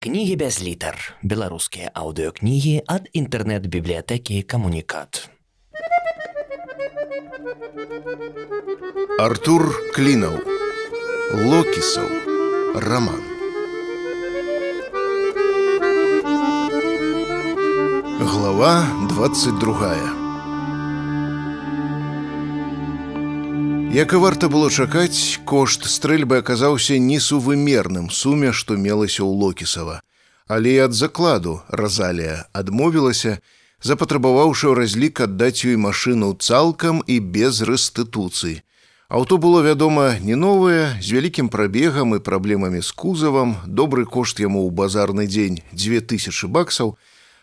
Кнігі без літар. Беларускія аўдыёкнігі ад інтэрнэт-бібліятэкі камунікат. Артур Клінаў. Локісаў. Раман. Глава 22. Як і варта было чакаць, кошт стрэльбы аказаўся несувымерным суме, што мелася ў Локісава. Але ад закладу Разалія адмовілася, запатрабаваўшы разлік аддаць ёй машыну цалкам і без рэстытуцыі. Аўто было, вядома, не новае, з вялікім прабегам і праблемамі з кузавам, добры кошт яму ў базарны дзень 2000 баксаў,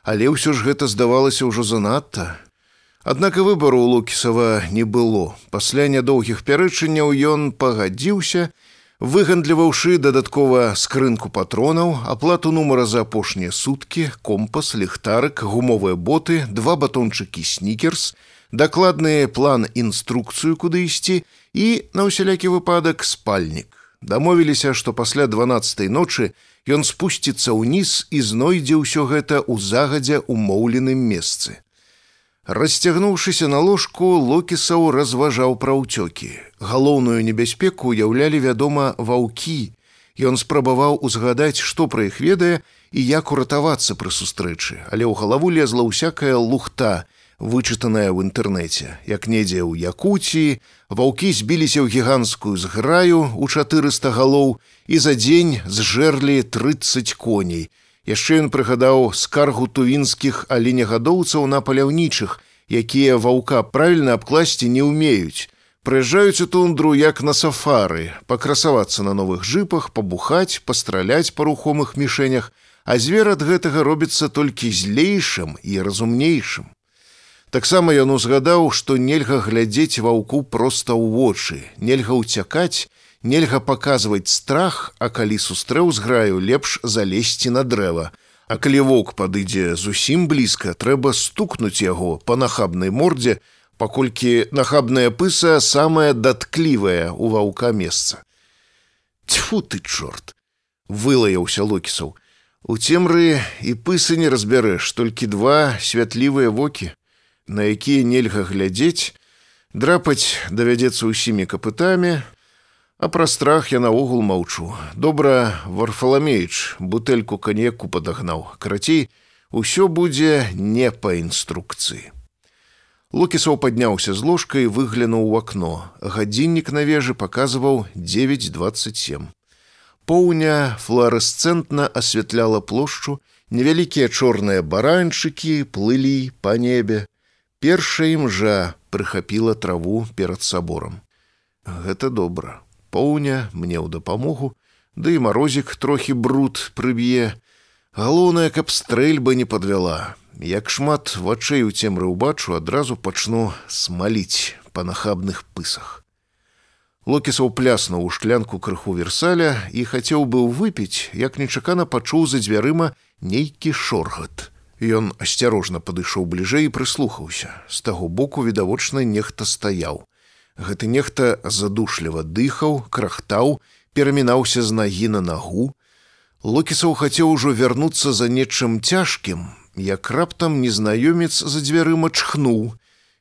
але ўсё ж гэта здавалася ўжо занадта. Аднак і выбару у Лукісава не было. Пасля нядоўгіх пярэчанняў ён пагадзіўся, выгандліваўшы дадаткова скрынку патронаў, аплату нумара за апошнія суткі, компас, ліхтарык, гумовыя боты, два батончыкі снікерс, дакладны план інструкцыю куды ісці і на ўсялякі выпадак спальнік. Дамовіліся, што пасля 12 ночы ён спусціцца ўніз і знойдзе ўсё гэта ў загадзя умоўленым месцы. Расцягнуўшыся на ложку, Локісаў разважаў пра ўцёкі. Галоўную небяспеку уяўлялі, вядома, ваўкі. Ён спрабаваў узгадаць, што пра іх ведае і як уратавацца пры сустрэчы, але ў галаву лезла ўсякая лухта, вычытаная ў інтэрнэце. Як недзе ў Якуціі, ваўкі збіліся ў гіганцкую зграю ў 400 галоў і за дзень зжэрлі 30 коней, яшчэ ён прыгадаў скаргу тувінскіх аленегадоўцаў на паляўнічых, якія ваўка правільна абкласці не ўмеюць. Прыязджаюць у тундру як на сафары, пакрасавацца на новых жыпах, пабухаць, пастраляць па рухомых мішэнях, а звер ад гэтага робіцца толькі злейшым і разумнейшым. Таксама ён узгадаў, што нельга глядзець ваўку проста ў вочы, нельга ўцякаць, нельга паказваць страх, а калі сустрэў з граю лепш залезці на дрэва. А калі воўк падыдзе зусім блізка, трэба стукнуць яго па нахабнай мордзе, паколькі нахабная пыса самая датклівая ў ваўка месца. Тьфу ты чорт! вылаяўся локісаў. У цемры і пысы не разбярэш, толькі два святлівыя вокі, на якія нельга глядзець, драпаць давядзецца ўсімі капытамі, А пра страх я наогул маўчу. Добра, варфаламеіч бутэльку канеку падагнаў. Карацей, усё будзе не па інструкцыі. Лукісаў падняўся з ложкай выглянуў у акно. Гадзіннік на вежы паказваў 927. Поўня флуарэсцэнтна асвятляла плошчу, невялікія чорныя баранчыкі плылі па небе. Першая імжа прыхапіла траву перад саборам. Гэта добра поўня мне ў дапамогу, ды да і марозік трохі бруд прыб'е. Галоўнае, каб стрэльба не падвяла. Як шмат вачэй у цемры ўбачу адразу пачну смаліць па нахабных пысах. Локісаў пляснуў у шклянку крыху версаля і хацеў быў выпіць, як нечакана пачуў за дзвярыма нейкі шоргат. Ён асцярожна падышоў бліжэй і прыслухаўся. З таго боку відавочна нехта стаяў. Гэты нехта задушліва дыхаў, крахтаў, перамінаўся з нагі на нагу. Локісаў хацеў ужо вярнуцца за нечым цяжкім, як раптам незнаёмец за дзвярыма чхнуў,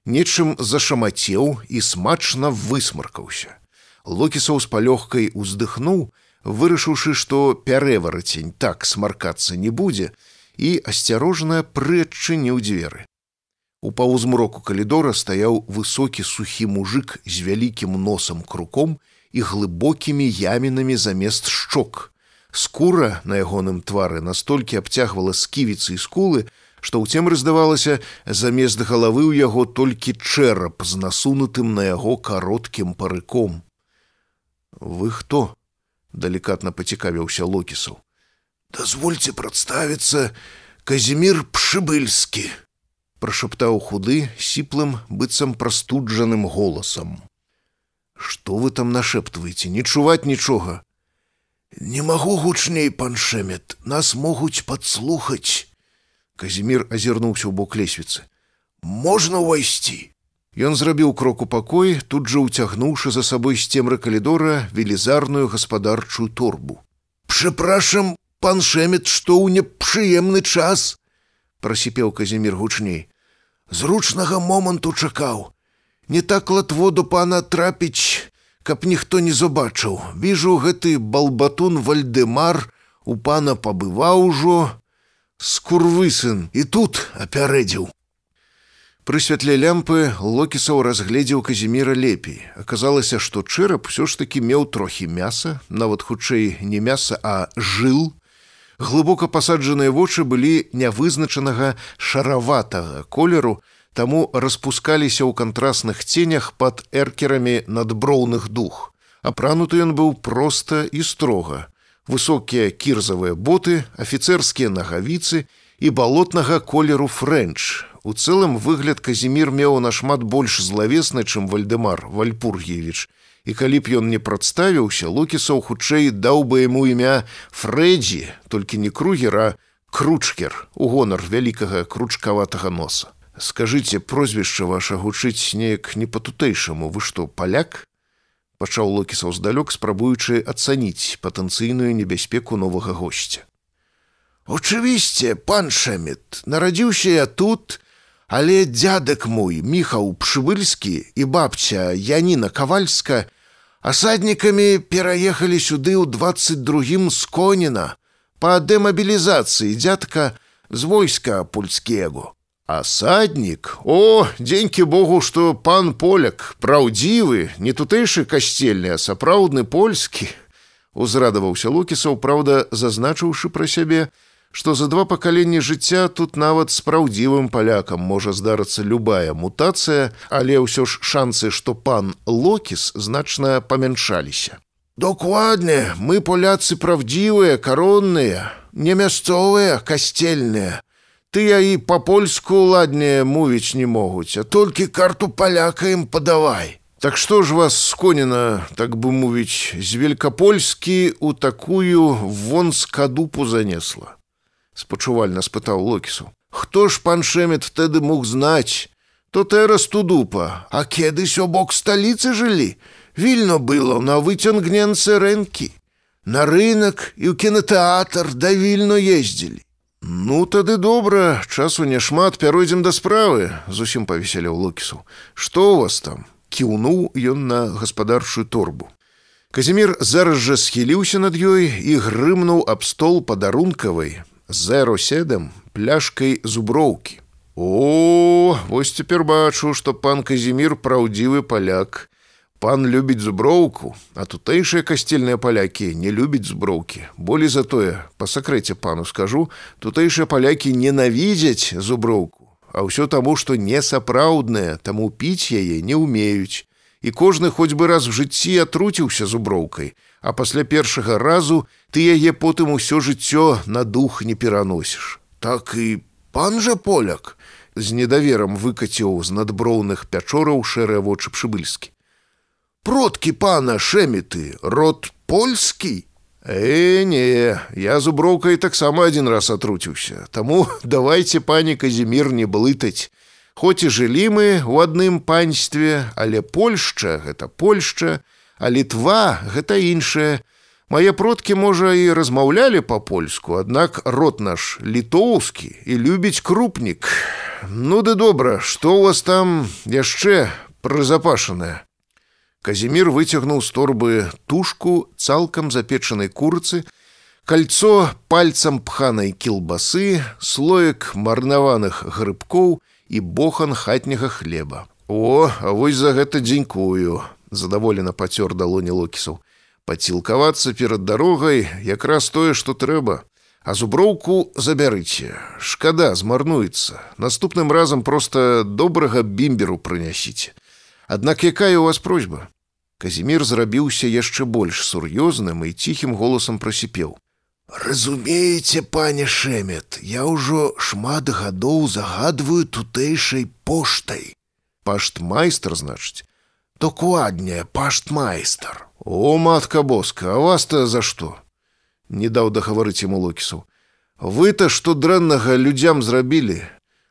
нечым зашамацеў і смачна высмаркаўся. Локісаў з палёгкай уздыхнуў, вырашыўшы, што пярэварацень так смаркацца не будзе, і асцярожна прыадчыніў дзверы. У паўзмроку калідора стаяў высокі сухі мужик з вялікім носам круком і глыбокімі ямінамі замест шчок. Скура на ягоным твары настолькі абцягвала сківіцы і скулы, што ў цемры здавалася, замест галавы ў яго толькі чэрап з насунутым на яго кароткім парыком. Вы хто? далікатна пацікавіўся локісаў. Дазвольце прадставіцца Казімир пшыбыльскі прашаптаў худы сіплым быццам прастуджаным голасам. Што вы там нашэптваеце, не чуваць нічога. Не магу гучней паншэмет, нас могуць падслухаць. Казімир азірнуўся ў бок лесвіцы. Можна ўвайсці. Ён зрабіў крок у пакой, тут жа ўцягнуўшы за сабой з цемры калідора велізарную гаспадарчую торбу. Прыпрашам, пан шэмет, што ў непрыемны час, прасіпеў Казімір гучней. Зручнага моманту чакаў. Не так латво до пана трапіць, каб ніхто не забачыў. Віжу гэты балбатун Вальдемар у пана пабываў ужо, скурвысын і тут апярэдзіў. Пры святле лямпы локісаў разгледзеў казіміра лепей. Аказалася, што чэрап усё ж такі меў трохі мяса, нават хутчэй не мяса, а жыл. Глыбока пасаджаныя вочы былі нявызначанага шараватага колеру, таму распускаліся ў кантрасных ценях пад эркерамі надброўных дух. Апрануты ён быў проста і строга. Высокія кірзавыя боты, афіцэрскія нагавіцы і балотнага колеру фрэнч, У цэлым выгляд Казімір меў нашмат больш злавесны, чым Вальдемар Вальпургевіч. І калі б ён не прадставіўся, Лукісаў хутчэй даў бы яму імя Фрэдзі, толькі не кругера, кручкер у гонар вялікага кручкаватага носа. Скажыце, прозвішча ваша гучыць неяк не па-тутэйшаму, вы што паляк? пачаў Локісаў здалёк, спрабуючы ацаніць патэнцыйную небяспеку новага госця. Очевісце, пан Шэмет, нарадзіўся я тут, Але дзядак мой міхаў пшыбыльскі і бабця Яніна кавальска асаднікамі пераехалі сюды ў 22 з коніна па дэмабілізацыі дзядка з войска польскего. Асаднік, О, дзенькі Богу, што пан поляк, праўдзівы, не тутэйшы касцельны, а сапраўдны польскі, узрадаваўся Лукісаў, праўда, зазначыўшы пра сябе, што за два пакаленні жыцця тут нават спраўдзівым палякам можа здарыцца любая мутацыя, але ўсё ж шансы, што пан Локіс значна памяншаліся. Докладне, мы поляцы правдзівыя, каронныя, не мясцовыя, касцельныя. Тыя і па-польску ладнее мовіць не могуць, а толькі карту паляка ім падавай. Так што ж вас сконена, так бы мовіць, з велькапольскі ў такую вон з кадупу занесла спачувальна спытаў локісу. Хто ж пан шэмет втэды мог знаць? То тэрас тудупа а кедысь о бок сталіцы жылі? Вільно было на выцягненцы рэнкі на рынок і ў кінотэатр да вільно ездзілі. Ну тады добра часу няшмат пяройдзем да справы зусім павесяляў локісу. Што у вас там? Кіўнуў ён на гаспадарчую торбу. Казімир зараз жа схіліўся над ёй і грымнуў аб стол падарункавай, зеро-седам пляшкай зуброўкі. О, вось цяпер бачу, што пан Казімір праўдзівы паляк. Пан любіць зуброўку, а тутэйшыя касцельныя палякі не любяць зуброўкі. Болей за тое, па сакрэце пану скажу, тутэйшыя палякі ненавідзяць зуброўку, А ўсё таму, што несапраўдныя, таму піць яе не ўмеюць. І кожны хоць бы раз в жыцці атруціўся зуброўкай, а пасля першага разу ты яе потым усё жыццё на дух не пераносіш. Так і пан жа поляк з недаверам выкаціў з надброўных пячораў шэрыя вочы пшыбыльскі. Продкі пана шэміты, род польскі. Э, не, я зуброўкай таксама адзін раз атруціўся. Таму давайте пані Казімір не блытаць. Хоць і жылі мы ў адным панстве, але Польшча гэта Польшча, а літва гэта іншае. Мае продкі, можа, і размаўлялі па-польску, аднак род наш літоўскі і любіць крупнік. Ну ды добра, што ў вас там яшчэ прызапашанае. Казімір выцягнуў з торбы тушку цалкам запечанай курцы, кольцо пальцам пханай кілбасы, слоек марнаваных грыбкоў і бохан хатняга хлеба. О, а вось за гэта дзенькую задаволена пацёр далоні локісаў. Пацілкавацца перад дарогай якраз тое, што трэба. А зуброўку забярыце. Шкада змарнуецца. Наступным разам проста добрага бімберу прынясіце. Аднак якая у вас просьба? Казімір зрабіўся яшчэ больш сур'ёзным і ціхім голасам прасіпеў. Разумееце, пане Шэмет, я ўжо шмат гадоў загадваю тутэйшай поштай. Паштмайстар, значыць, Докладнее, паштмайстар. О, матка боска, а вас-то за што? Не даў дагаварыць яму локісу. Вы-то што дрэннага людзям зрабілі?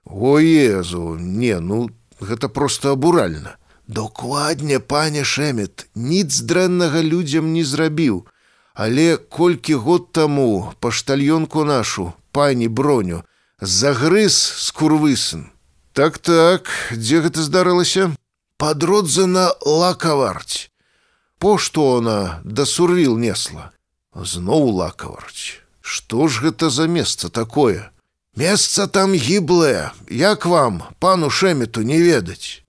О езу, не, ну гэта проста абуральна. Докладне, пане Шэмет, ніц дрэннага людзям не зрабіў. Але колькі год таму паштальёнку нашу, пані броню, загрыз скурвысын. Так так, дзе гэта здарылася? Падродзе на лакаварць. Пошту она да сурвіл несла. Зноў лакаварць. Што ж гэта за месца такое? Месца там гіблае, як вам, пану шэміту не ведаць.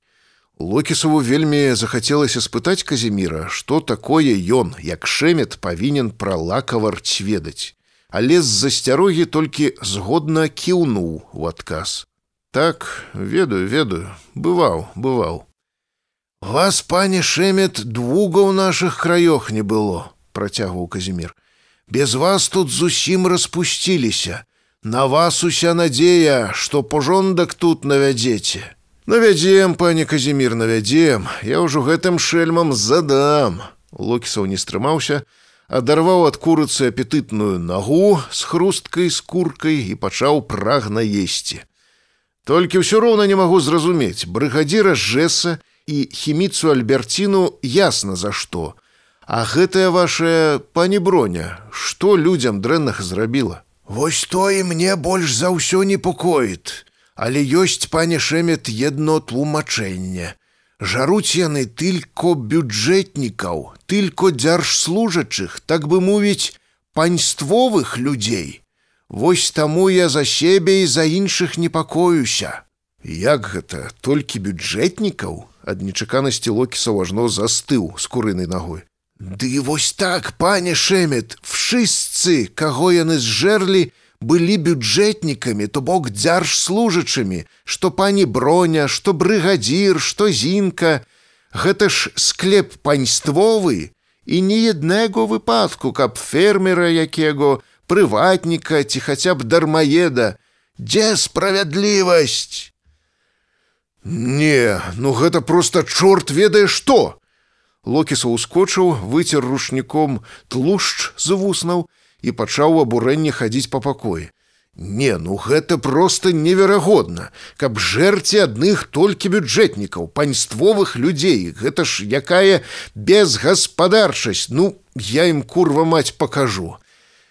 Локісаву вельмі захацелася спытаць Казіміра, што такое ён, як шэмет павінен пра лакаварць ведаць. Але з засцярогі толькі згодна кіўнуў у адказ. Так, ведаю, ведаю, бываў, бываў. Вас, пане шэмет, двуга ў нашых краёх не было, працягваў Казімир. Без вас тут зусім распусціліся. На вас уся надзея, што пожондак тут навядзеце. Навядзем, пане Казімир, навядзем, Я ўжо гэтым шельмам задам. Локісаў не стрымаўся, адарваў ад курыцы апетытную нагу з хрусткай скуркай і пачаў прагна есці. Толькі ўсё роўна не магу зразумець брыгадзіра жэса і хіміцу альберціну ясна за што. А гэтая ваша пані броня, што людзям дрэннага зрабіла. Вось то і мне больш за ўсё непокоіт, але ёсць пане шэмет едно тлумачэнне. Жаруць яны тылько бюджэтнікаў, тылько дзяржслужачых, так бы мовіць, паньствовых людзей. Вось таму я за сябе і за іншых непакоюся. Як гэта толькі бюджэтнікаў ад нечаканасці локісаў ажно застыў з курынай ногой. Ды вось так, пане шэмет, вшысцы, каго яны зжэрлі, былі бюджэтнікамі, то бок дзяржслужачымі, што пані броня, што брыгадзір, што зінка, Гэта ж склеп паньствовы і ні аднаго выпадку, каб фермера якего, прыватніка ці хаця б дармаеда, дзе справядлівасць? Не, ну гэта просто чорт ведае што. Локіса ускочыў, выцер рушніком тлушч з вуснаў і пачаў абурэнне хадзіць па пакоі. Не, ну гэта просто неверагодна, каб жэрці адных толькі бюджэтнікаў, паньствовых людзей, Гэта ж якая безгаспадарчасць, Ну я ім курва маць пакажу.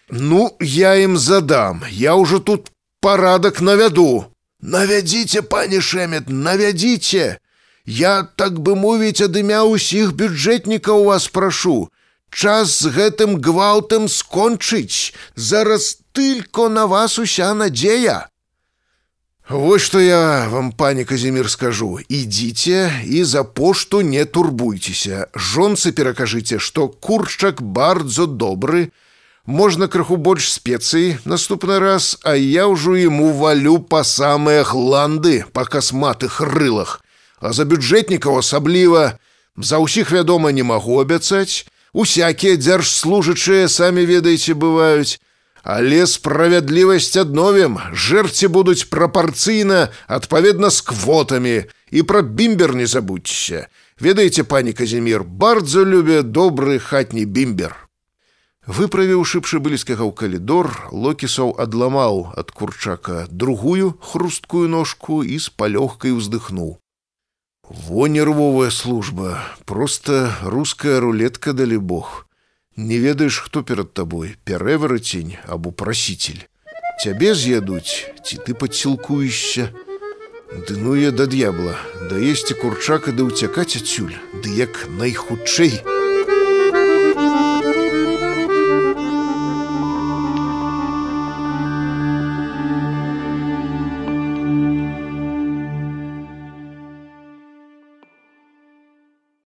Ну я ім задам, я ўжо тут парадак навяду. Навядзіце, пане шэмет, навядзіце. Я, так бы мовіць, ад імя ўсіх бюджэтнікаў вас прашу. Час з гэтым гвалтам скончыць. Зараз тылько на вас уся надзея. Вось што я вам, пане Казімир скажу, ідзіце і за пошту не турбуйцеся. Жонцы перакажыце, што курчак бардзо добры, можна крыху больш спецыі наступны раз, а я ўжо ему валю па самыя гланды па касматых рылах. А за бюджэтнікаў асабліва за ўсіх вядома не магу абяцаць. Усякія дзяржслужачыя самі ведаеце бываюць, Але справядлівасць адновім, жэрці будуць прапарцыйна адпаведна з квотамі і пра бімбер не забудзься. Ведаеце, пані Казімир, бардзо любе добры хатні бімбер. Выправіўшы пшыбыльскага ў калідор, локісаў адламаў ад курчака другую хрусткую ножку і з палёгкай уздыхнуў. Во нервовая служба, просто руская рулетка далі Бог. Не ведаеш, хто перад табой, пярэварацень або прасіцель. Цябе з'ядуць, ці ты падсілкуешся. Ды ну я да д'ябла, даесці курчака ды ўцякаць адсюль, ды як найхутчэй,